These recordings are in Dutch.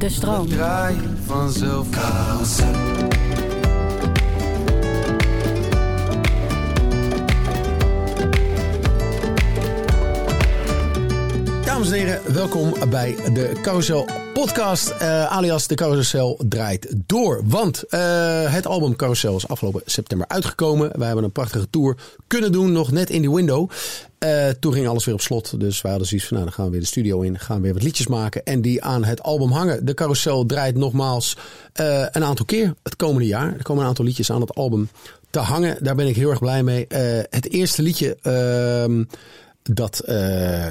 De stroom. Draai vanzelf carousel. Dames en heren, welkom bij de Carousel podcast. eh, alias de Carousel draait door. Want eh, het album Carousel is afgelopen september uitgekomen. Wij hebben een prachtige tour kunnen doen, nog net in die window. Eh, toen ging alles weer op slot. Dus wij hadden zoiets van, nou, dan gaan we weer de studio in. Gaan we weer wat liedjes maken en die aan het album hangen. De Carousel draait nogmaals een aantal keer het komende jaar. Er komen een aantal liedjes aan het album te hangen. Daar ben ik heel erg blij mee. Het eerste liedje ehm, dat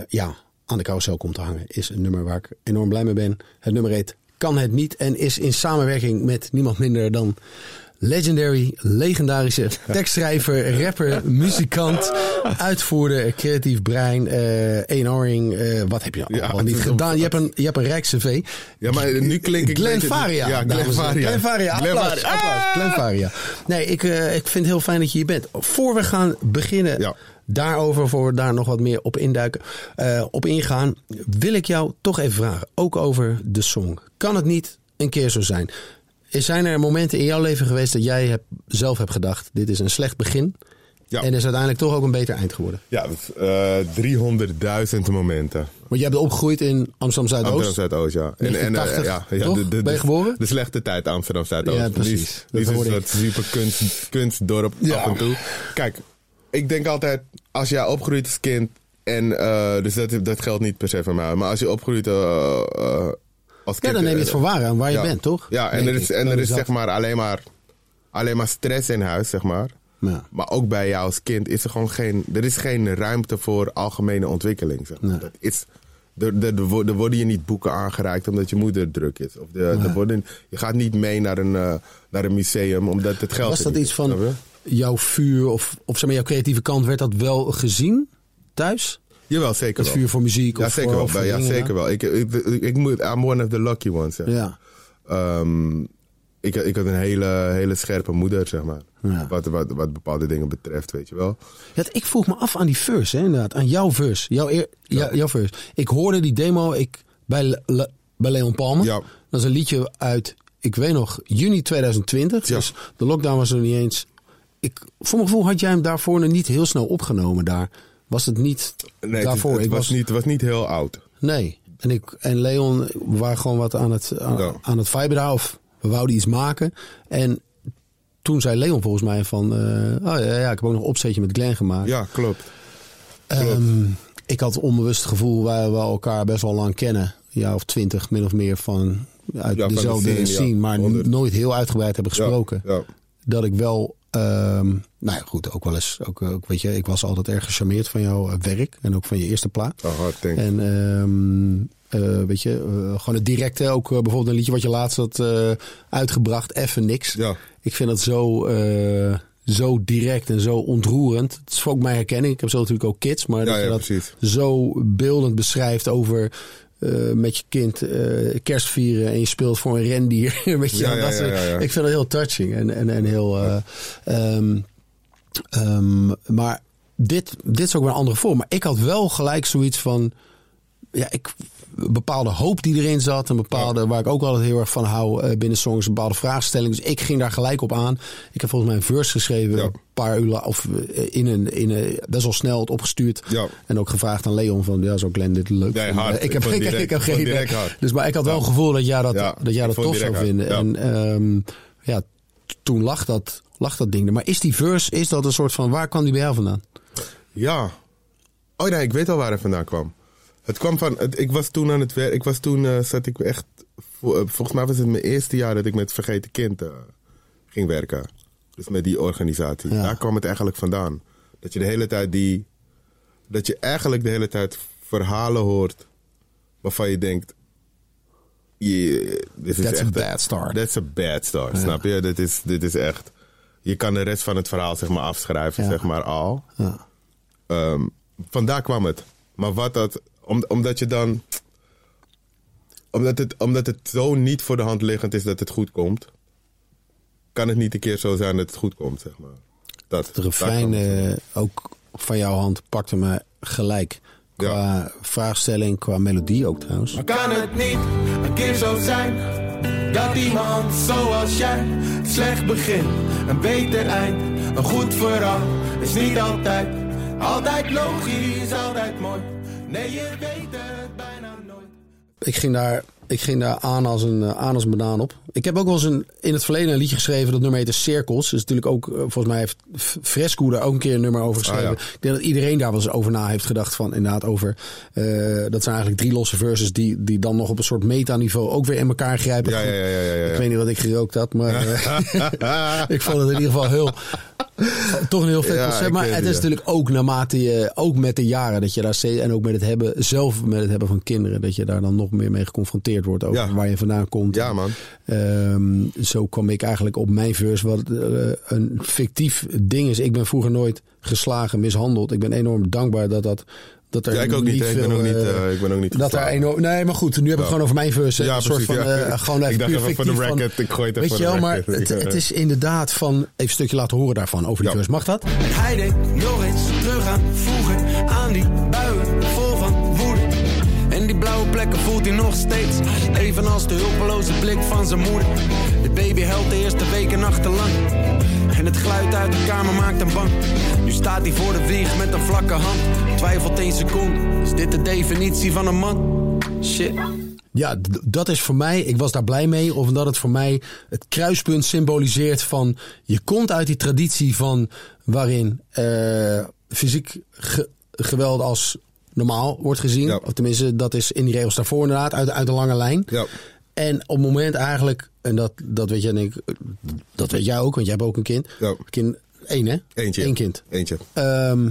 ja, aan de carousel komt te hangen, is een nummer waar ik enorm blij mee ben. Het nummer heet Kan het niet en is in samenwerking met niemand minder dan legendary, legendarische tekstschrijver, rapper, muzikant, uitvoerder, creatief brein, eenhoring. eh wat heb je Ja, allemaal niet gedaan? Je hebt een, je hebt een rijk cv. Ja, maar nu klink ik... Glenn Faria. Ja, Glenn. Faria. Glenn Faria. Applaus. Faria. applaus. Glenn Faria. Nee, ik, eh, ik vind het heel fijn dat je hier bent. Voor we gaan beginnen Ja. daarover, voor we daar nog wat meer op induiken, op ingaan, wil ik jou toch even vragen. Ook over de song. Kan het niet een keer zo zijn? Zijn er momenten in jouw leven geweest dat jij zelf hebt gedacht: dit is een slecht begin? Ja. En is uiteindelijk toch ook een beter eind geworden? Ja, dat is, eh, 300.000 momenten. Want jij bent opgegroeid in Amsterdam Zuidoost. Amsterdam Zuidoost, ja. En, en, eh, 1980, ja, de, de, Ben je geboren? De slechte tijd Amsterdam Zuidoost. Ja, precies. Dat een hoorde soort ik. super kunst, kunstdorp Ja. af en toe. Kijk, ik denk altijd, als jij opgroeit als kind... En, eh, dus dat, dat geldt niet per se voor mij. Maar als je opgroeit eh, eh, als Ja, kind... dan neem je het voor waar aan waar je bent, toch? Ja, en er is, ik. en er is zeg maar alleen maar, alleen maar stress in huis, zeg maar. Ja. Maar ook bij jou als kind is er gewoon geen, er is geen ruimte voor algemene ontwikkeling. Zeg maar. Nee. Dat is, er, er, er wo- worden je niet boeken aangereikt omdat je moeder druk is. Of de, er worden, je gaat niet mee naar een, eh, naar een museum omdat het geld Was dat iets van jouw vuur of, of zeg maar, jouw creatieve kant? Werd dat wel gezien thuis? Jawel, zeker Het wel. vuur voor muziek? ja, of zeker voor, wel. Ja, zeker wel. Ik, ik, ik, moet, I'm one of the lucky ones. Zeg. Ja. Ehm, ik, ik had een hele, hele scherpe moeder, zeg maar. Ja. Wat, wat, wat bepaalde dingen betreft, weet je wel. Ja, ik vroeg me af aan die verse, hè, inderdaad. Aan jouw verse. Jouw, eer, jou- jouw verse. Ik hoorde die demo ik, bij, Le- Le- bij Leon Palmer. Ja. Dat is een liedje uit, ik weet nog, juni 2020. Ja. Dus de lockdown was er niet eens. Ik, voor mijn gevoel had jij hem daarvoor nog niet heel snel opgenomen daar. Was het niet Nee, daarvoor? het, ik was, niet, was niet heel oud. Nee. En, ik, en Leon we waren gewoon wat aan het, aan, Ja. aan het. Of we wouden iets maken. En toen zei Leon volgens mij van... eh, oh ja, ja, ik heb ook nog een opzetje met Glenn gemaakt. Ja, klopt. Ehm, ik had onbewust het gevoel waar we elkaar best wel lang kennen. Jaar of twintig, min of meer van uit Ja, de dezelfde scene, ja. maar nooit heel uitgebreid hebben Ja, gesproken. Ja, Dat ik wel... ehm, nou ja, goed, ook wel eens... Ook, ook, weet je, ik was altijd erg gecharmeerd van jouw eh, werk. En ook van je eerste plaat. Oh, hard, thanks. En ehm, eh, weet je, eh, gewoon het directe. Ook bijvoorbeeld een liedje wat je laatst had uitgebracht. Even niks. Ja. Ik vind dat zo, zo direct en zo ontroerend. Het is ook mijn herkenning. Ik heb zo natuurlijk ook kids. Maar Ja, dat je dat precies. zo beeldend beschrijft over... eh, met je kind kerst vieren en je speelt voor een rendier. Weet je, Ja, ja, dat. Ik vind dat heel touching en, en, en heel. eh, ehm, ehm, maar dit, dit is ook weer een andere vorm. Maar ik had wel gelijk zoiets van. Ja, ik, bepaalde hoop die erin zat. Een bepaalde, waar ik ook altijd heel erg van hou eh, binnen songs. Een bepaalde vraagstelling. Dus ik ging daar gelijk op aan. Ik heb volgens mij een verse geschreven. Ja. Een paar uur of eh, in een, in een, best wel snel het opgestuurd. Ja. En ook gevraagd aan Leon van, ja, zou Glenn dit leuk Nee, hard. Ik heb, ik, direct- ik heb geen idee. Dus, maar ik had wel een gevoel dat jij dat, dat, jij dat tof zou hard. vinden. En ehm, ja, toen lag dat, lag dat ding er. Maar is die verse, is dat een soort van, waar kwam die bij jou vandaan? Ja. Oh nee, ik weet al waar het vandaan kwam. Het kwam van, het- ik was toen aan het werk, ik was toen, eh, zat ik echt, eh, volgens mij was het mijn eerste jaar dat ik met Vergeten Kind eh, ging werken. Dus met die organisatie. Ja. Daar kwam het eigenlijk vandaan. Dat je de hele tijd die, dat je eigenlijk de hele tijd verhalen hoort waarvan je denkt, yeah, dit is That's a bad start. That's a bad start, snap je? Dit is, dit is echt, je kan de rest van het verhaal zeg maar afschrijven, Ja. zeg maar al. Ja. Ehm, vandaar kwam het. Maar wat dat, om, omdat je dan, omdat het, omdat het zo niet voor de hand liggend is dat het goed komt, kan het niet een keer zo zijn dat het goed komt, zeg maar. Dat, Het refrein eh, ook van jouw hand pakte me gelijk. Qua vraagstelling, qua melodie ook trouwens. Maar kan het niet een keer zo zijn dat iemand zoals jij slecht begin, een beter eind, een goed verhaal is niet altijd, altijd logisch, altijd mooi. Nee, je weet het bijna nooit. Ik ging daar, ik ging daar aan, als een, eh, aan als een banaan op. Ik heb ook wel eens een, in het verleden een liedje geschreven. Dat nummer heette Cirkels. Dat is natuurlijk ook, eh, volgens mij heeft Fresco daar ook een keer een nummer over geschreven. Ah, ja. Ik denk dat iedereen daar wel eens over na heeft gedacht. Van inderdaad over, eh, dat zijn eigenlijk drie losse verses die, die dan nog op een soort metaniveau ook weer in elkaar grijpen. Ja, ja, ja, ja, ja, ja. Ik weet niet wat ik gerookt had, maar ik vond het in ieder geval heel, toch een heel vet concept. Maar het het, is natuurlijk ook naarmate je, ook met de jaren dat je daar steeds, en ook met het hebben, zelf met het hebben van kinderen, dat je daar dan nog meer mee geconfronteerd wordt over Ja. waar je vandaan komt. Ja, man. Ehm, zo kwam ik eigenlijk op mijn verse, wat eh, een fictief ding is. Ik ben vroeger nooit geslagen, mishandeld. Ik ben enorm dankbaar dat dat. Dat er Ja, ik ook niet. Ik ben veel, ook niet, eh, eh, ik ben ook niet dat er enorm. Nee, maar goed, nu heb ik Ja. gewoon over mijn verse. Ja, een soort van. ja. eh, gewoon even Ik dacht even voor de fictief van- ik gooi het even Weet je de wel, maar het, het is inderdaad van. Even een stukje laten horen daarvan over die Ja. verse. Mag dat? Hij nog eens terug aan voelt hij nog steeds, evenals de hulpeloze blik van zijn moeder. De baby huilt de eerste weken nachtenlang. En het geluid uit de kamer maakt hem bang. Nu staat hij voor de wieg met een vlakke hand. Twijfelt één seconde, is dit de definitie van een man? Shit. Ja, dat is voor mij, ik was daar blij mee, omdat het voor mij het kruispunt symboliseert van je komt uit die traditie van waarin eh, fysiek ge- geweld als normaal wordt gezien. Ja. Of tenminste, dat is in die regels daarvoor inderdaad, uit, uit een lange lijn. Ja. En op het moment eigenlijk, en dat, dat weet jij denk ik, dat weet jij ook, want jij hebt ook een kind. Ja. kind één hè? Eentje. Eén kind. Eentje. Ehm,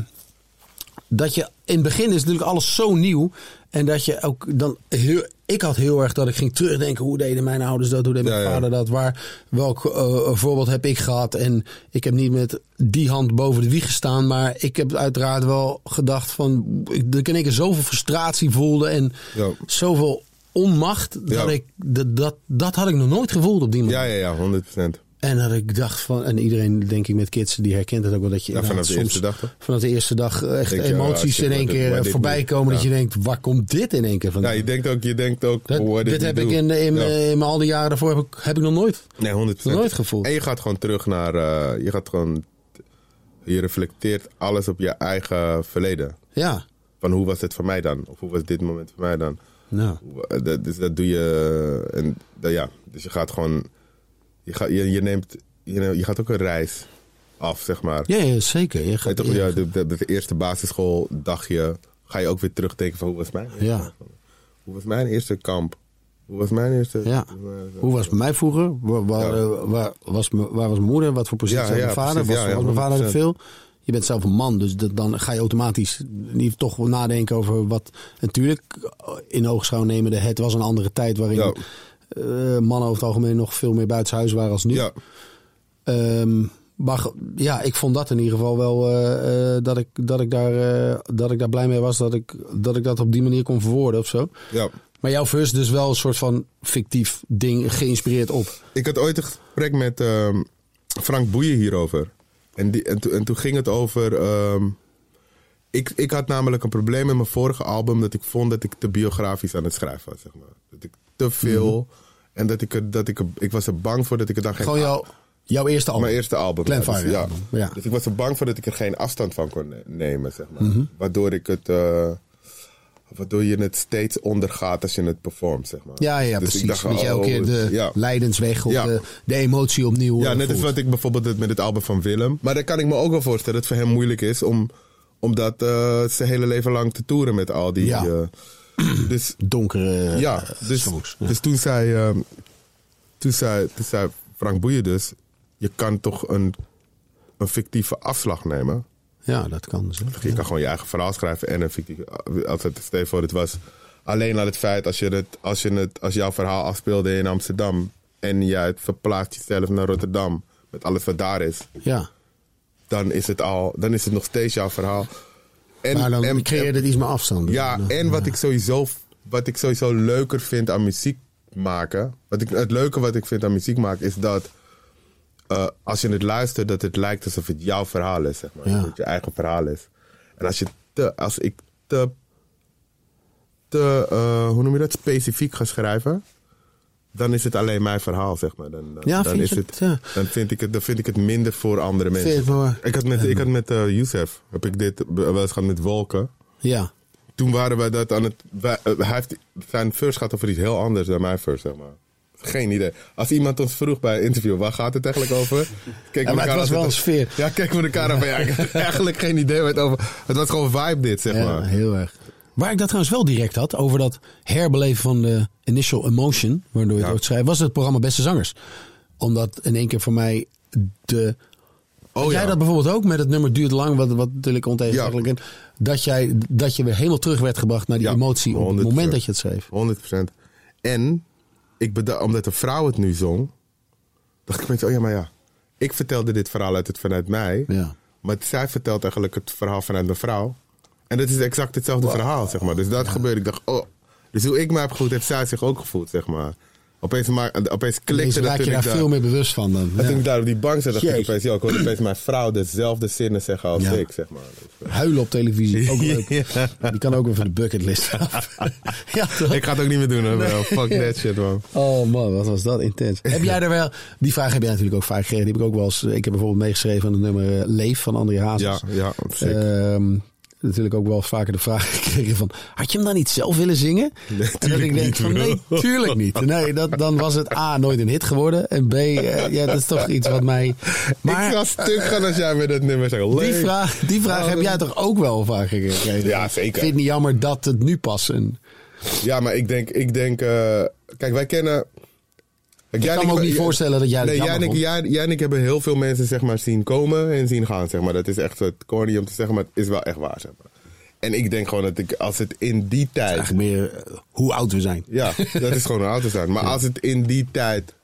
dat je in het begin is natuurlijk alles zo nieuw. En dat je ook dan heel. Ik had heel erg dat ik ging terugdenken. Hoe deden mijn ouders dat? Hoe deed mijn Ja, ja. vader dat? Waar, welk eh, voorbeeld heb ik gehad? En ik heb niet met die hand boven de wieg gestaan. Maar ik heb uiteraard wel gedacht van. ik- Dat ik in één keer zoveel frustratie voelde. En Ja. zoveel onmacht. Dat ik. Dat, dat, dat had ik nog nooit gevoeld op die manier. Ja, ja, ja, 100%. En dat ik dacht van, en iedereen denk ik met kids, die herkent het ook wel dat je Ja, vanaf de eerste dag, vanaf de eerste dag echt Denk je, emoties in één keer eh, dit voorbij komen. Dat je denkt, waar komt dit in één keer vandaan? Ja, je denkt ook, je denkt ook, Dat- dit he heb ik in, in, Ja. in al die jaren daarvoor heb ik, heb ik nog nooit. Nee, 100%. Nooit gevoeld. En je gaat gewoon terug naar, eh, je gaat gewoon, je reflecteert alles op je eigen verleden. Ja, Van hoe was het voor mij dan? Of hoe was dit moment voor mij dan? nou. Eh, Dat, dus dat doe je, eh, en dat, ja, dus je gaat gewoon, je, je, je neemt, je, je gaat ook een reis af, zeg maar. Ja, ja, zeker. Je gaat, toch, ja, ja, de, de, de eerste basisschooldagje ga je ook weer terugdenken van hoe was mijn Ja. Hoe was mijn eerste kamp? Hoe was mijn eerste... ja. Hoe was het bij mij vroeger? Waar, waar, Ja. eh, waar was, me- waar was mijn moeder? Wat voor positie had mijn vader? precies. was Ja, ja, was mijn vader 100%. veel? Je bent zelf een man, dus dat, dan ga je automatisch niet toch wel nadenken over wat... Natuurlijk, in oogschouw nemen, de, het was een andere tijd waarin mannen over het algemeen nog veel meer buitenshuis waren als nu. Ja, Ehm, maar ja, ik vond dat in ieder geval wel eh, eh, dat, ik, dat, ik daar, eh, dat ik daar blij mee was dat ik, dat ik dat op die manier kon verwoorden of zo. ja. Maar jouw verse dus wel een soort van fictief ding geïnspireerd op. Ik had ooit een gesprek met ehm, Frank Boeien hierover. En, die, en toen ging het over... ehm, ik, ik had namelijk een probleem met mijn vorige album... dat ik vond dat ik te biografisch aan het schrijven was, zeg maar. Dat ik te veel... En dat ik er, dat ik er, ik was er bang voor dat ik er dan geen... Gewoon jouw, jouw eerste album. Mijn eerste album. Dus, ja. album, ja. Dus ik was er bang voor dat ik er geen afstand van kon ne- nemen, zeg maar. Mhm. Waardoor ik het... eh, waardoor je het steeds ondergaat als je het performt, zeg maar. Ja, ja, Dus ik precies. dacht, dat je elke oh, keer de ja. lijdensweg of Ja. de, de emotie opnieuw Ja, eh, net als wat ik bijvoorbeeld het met het album van Willem. Maar dan kan ik me ook wel voorstellen dat het voor hem moeilijk is om, om dat eh, zijn hele leven lang te toeren met al die. Ja. eh, dus Donkere ja, eh, dus, songs. Ja. dus toen, zei, eh, toen, zei, toen zei Frank Boeien dus: je kan toch een, een fictieve afslag nemen. ja, dat kan dus. Je kan gewoon je eigen verhaal schrijven en een fictieve. Als het, stel je voor, het was alleen al het feit als, je het, als, je het, als jouw verhaal afspeelde in Amsterdam. en jij het verplaatst jezelf naar Rotterdam. met alles wat daar is. Ja, dan is het, al, dan is het nog steeds jouw verhaal. En, maar dan en- creëer het iets meer afstand. ja, en wat ik, sowieso, wat ik sowieso leuker vind aan muziek maken. Wat ik, het leuke wat ik vind aan muziek maken is dat. eh, als je het luistert, dat het lijkt alsof het jouw verhaal is, zeg maar. Ja. Dat het je eigen verhaal is. En als, je te, als ik te te, eh, hoe noem je dat, specifiek ga schrijven, dan is het alleen mijn verhaal, zeg maar. Dan, dan, Ja, dan vind is het, het? Ja. dan, vind ik het, dan vind ik het minder voor andere mensen. Ik had met, ik had met eh Youssef, heb ik dit wel eens gehad met wolken. Ja. Toen waren we dat aan het, wij- eh, hij heeft zijn first gaat over iets heel anders dan mijn first, zeg maar. Geen idee. Als iemand ons vroeg bij een interview, waar gaat het eigenlijk over? Kijk Ja, maar het was wel een sfeer. Ja, kijk we elkaar aan ja, ik eigenlijk geen idee over... Het was gewoon vibe dit, zeg Ja, maar. heel erg. Waar ik dat trouwens wel direct had, over dat herbeleven van de initial emotion, waardoor je het Ja. ooit schrijft, was het programma Beste Zangers. Omdat in één keer voor mij de... Oh, jij ja. dat bijvoorbeeld ook met het nummer Duurt Lang, wat, wat natuurlijk ontegenzeggelijk is, dat, jij, dat je weer helemaal terug werd gebracht naar die Ja, emotie op het 100%. moment dat je het schreef. 100%. En, ik omdat een vrouw het nu zong, dacht ik, je, oh ja, maar ja. Ik vertelde dit verhaal uit het vanuit mij. Ja. Maar zij vertelt eigenlijk het verhaal vanuit mijn vrouw. En dat is exact hetzelfde verhaal, zeg maar. Dus dat gebeurde. Ik dacht, oh. Dus hoe ik me heb gevoeld, heeft zij zich ook gevoeld, zeg maar. Opeens, ma- opeens klikte dat je daar veel meer bewust van dan. En Ja. toen ik daar op die bank zat, dacht ik opeens, ja, ik hoorde opeens mijn vrouw dezelfde zinnen zeggen als Ja. ik, zeg maar. Dus, eh, Huilen op televisie, ook leuk. Ja. Die kan ook weer van de bucketlist af. ja? Ik ga het ook niet meer doen, hoor, bro. Fuck that shit, man. Oh man, wat was dat intens. heb jij er wel... Die vraag heb jij natuurlijk ook vaak gekregen. Die heb ik ook wel eens... Ik heb bijvoorbeeld meegeschreven aan het nummer eh, Leef van André Hazes. Ja, ja, sick. Ehm, natuurlijk ook wel vaker de vraag gekregen van... Had je hem dan niet zelf willen zingen? Nee, en dat ik denk niet, van nee, tuurlijk niet. Nee, dat, dan was het A, nooit een hit geworden. En B, eh, ja, dat is toch iets wat mij... ik Maar ga stuk gaan als jij met dat nummer zegt. die vraag, die vraag Oh, heb dat- jij toch ook wel vaker gekregen? Ja, zeker. Ik vind het niet jammer dat het nu pas een... Ja, maar ik denk, ik denk, eh, kijk, wij kennen. Ik jij kan me ook niet voorstellen dat jij Nee, jij en, ik, jij, jij en ik hebben heel veel mensen zeg maar, zien komen en zien gaan. Zeg maar. Dat is echt het corny om te zeggen, maar het is wel echt waar. Zeg maar. En ik denk gewoon dat ik, als het in die tijd. Eigenlijk meer eh, hoe oud we zijn. Ja, dat is gewoon een auto zijn. Maar als het in die tijd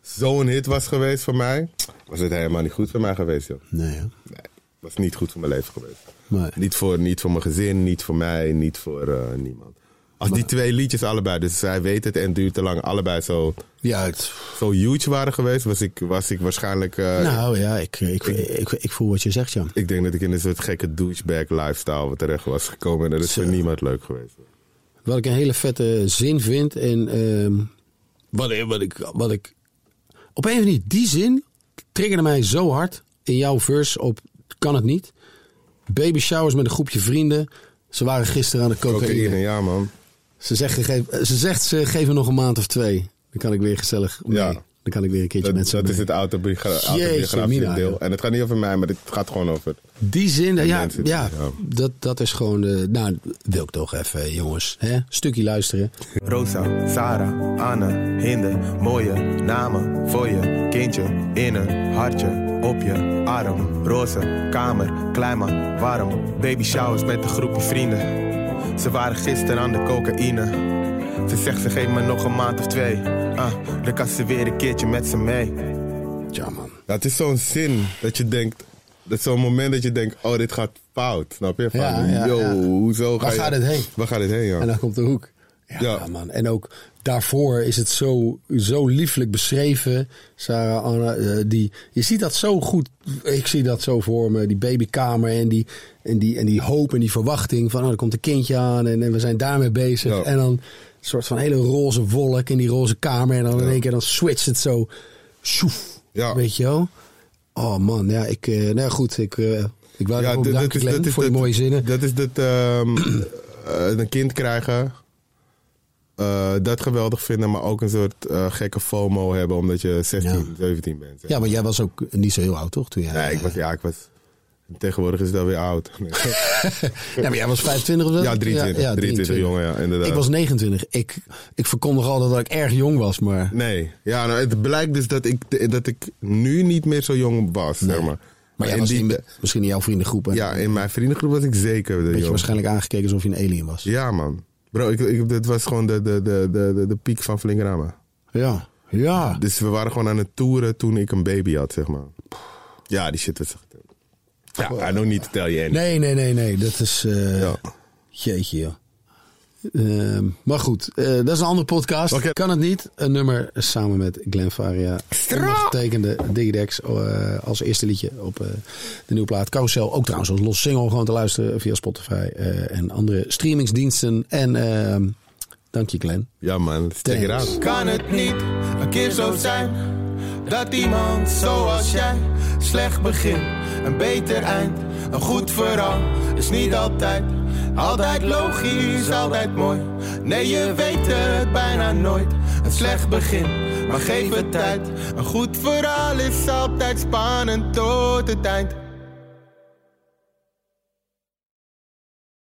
zo'n hit was geweest voor mij, was het helemaal niet goed voor mij geweest, joh. Nee, hè? Nee, was niet goed voor mijn leven geweest. Nee. Niet, voor, niet voor mijn gezin, niet voor mij, niet voor eh, niemand. Als die twee liedjes allebei, dus zij weet het en duurt te lang, allebei zo, Ja, het, zo huge waren geweest, was ik, was ik waarschijnlijk. eh, nou ja, ik, ik, ik, ik, voel wat je zegt, Jan. Ik denk dat ik in een soort gekke douchebag lifestyle terecht was gekomen. En dat is voor niemand leuk geweest. Wat ik een hele vette zin vind. En ehm, wat, ik- wat, ik, wat ik. Op een of andere manier, die zin triggerde mij zo hard in jouw verse op Kan het niet. Baby showers met een groepje vrienden. Ze waren gisteren aan de Cocaïne, cocaïne. ja man. Ze zegt, ze zegt, ze geven nog een maand of twee. Dan kan ik weer gezellig mee. Ja. Dan kan ik weer een keertje Dat, met ze dat is het autobiografische deel. En het gaat niet over mij, maar het gaat gewoon over... Die zin, ja, ja. Dat, dat is gewoon de... Nou, wil ik toch even, jongens. Hè? Stukje luisteren. Rosa, Sarah, Anne, Hinde, mooie namen voor je kindje in een hartje op je arm. Roze kamer, klein maar warm. Baby showers met een groepje vrienden. Ze waren gisteren aan de cocaïne. Ze zegt ze geeft me nog een maand of twee. Ah, dan kan ze weer een keertje met ze mee. Ja, man. Het is zo'n zin dat je denkt... Dat is zo'n moment dat je denkt, oh, dit gaat fout. Snap je? Van, Ja, ja, yo, ja. hoezo ga Waar je... gaat het heen? Waar gaat het heen, ja. En dan komt de hoek. Ja, Ja. man. En ook daarvoor is het zo, zo lieflijk beschreven. Sarah, Anna, eh, die, je ziet dat zo goed. Ik zie dat zo voor me. Die babykamer en die, en die, en die hoop en die verwachting van... Oh, er komt een kindje aan en, en we zijn daarmee bezig. Ja. En dan een soort van hele roze wolk in die roze kamer. En dan in één keer dan switcht het zo. Sjoef, Ja. Weet je wel? Oh man, ja, ik... eh, nou goed, ik... eh ik wou ja, ook bedanken, voor die mooie zinnen. Dat is dat ehm, eh, een kind krijgen. Eh, dat geweldig vinden, maar ook een soort eh, gekke FOMO hebben omdat je 16, Ja. 17 bent. Ja, maar jij was ook niet zo heel oud, toch? Toen jij, Nee, ik was, ja, ik was. Tegenwoordig is het alweer oud. Ja, maar jij was 25 of zo? ja, 23. 23, jongen, ja, inderdaad. Ik was 29. Ik, ik verkondig altijd dat ik erg jong was, maar... Nee, ja, nou, het blijkt dus dat ik, dat ik nu niet meer zo jong was, zeg maar. Maar in die- misschien in jouw vriendengroep. en ja, in mijn vriendengroep was ik zeker de je jong. waarschijnlijk aangekeken alsof je een alien was. Ja, man. Bro, ik, ik, dit was gewoon de, de, de, de, de, de piek van Flinkerama. Ja. Ja. Dus we waren gewoon aan het toeren toen ik een baby had, zeg maar. Ja, die shit was echt... Ja, I don't need to tell you anything. Nee, nee, nee, nee. Dat is... eh Ja. Jeetje, joh. Ehm, maar goed, eh, dat is een andere podcast. Kan het niet? Een nummer samen met Glenn Faria. Ondergetekende Digidex eh, als eerste liedje op eh, de nieuwe plaat Carousel. Ook trouwens als los single gewoon te luisteren via Spotify eh, en andere streamingsdiensten. En ehm, dank je Glenn. Ja man, out. Kan het niet een keer zo zijn dat iemand zoals jij slecht begint, een beter eind, een goed verhaal is niet altijd, altijd logisch, altijd mooi. Nee, je weet het bijna nooit. Een slecht begin, maar geef het tijd. Een goed verhaal is altijd spannend tot het eind.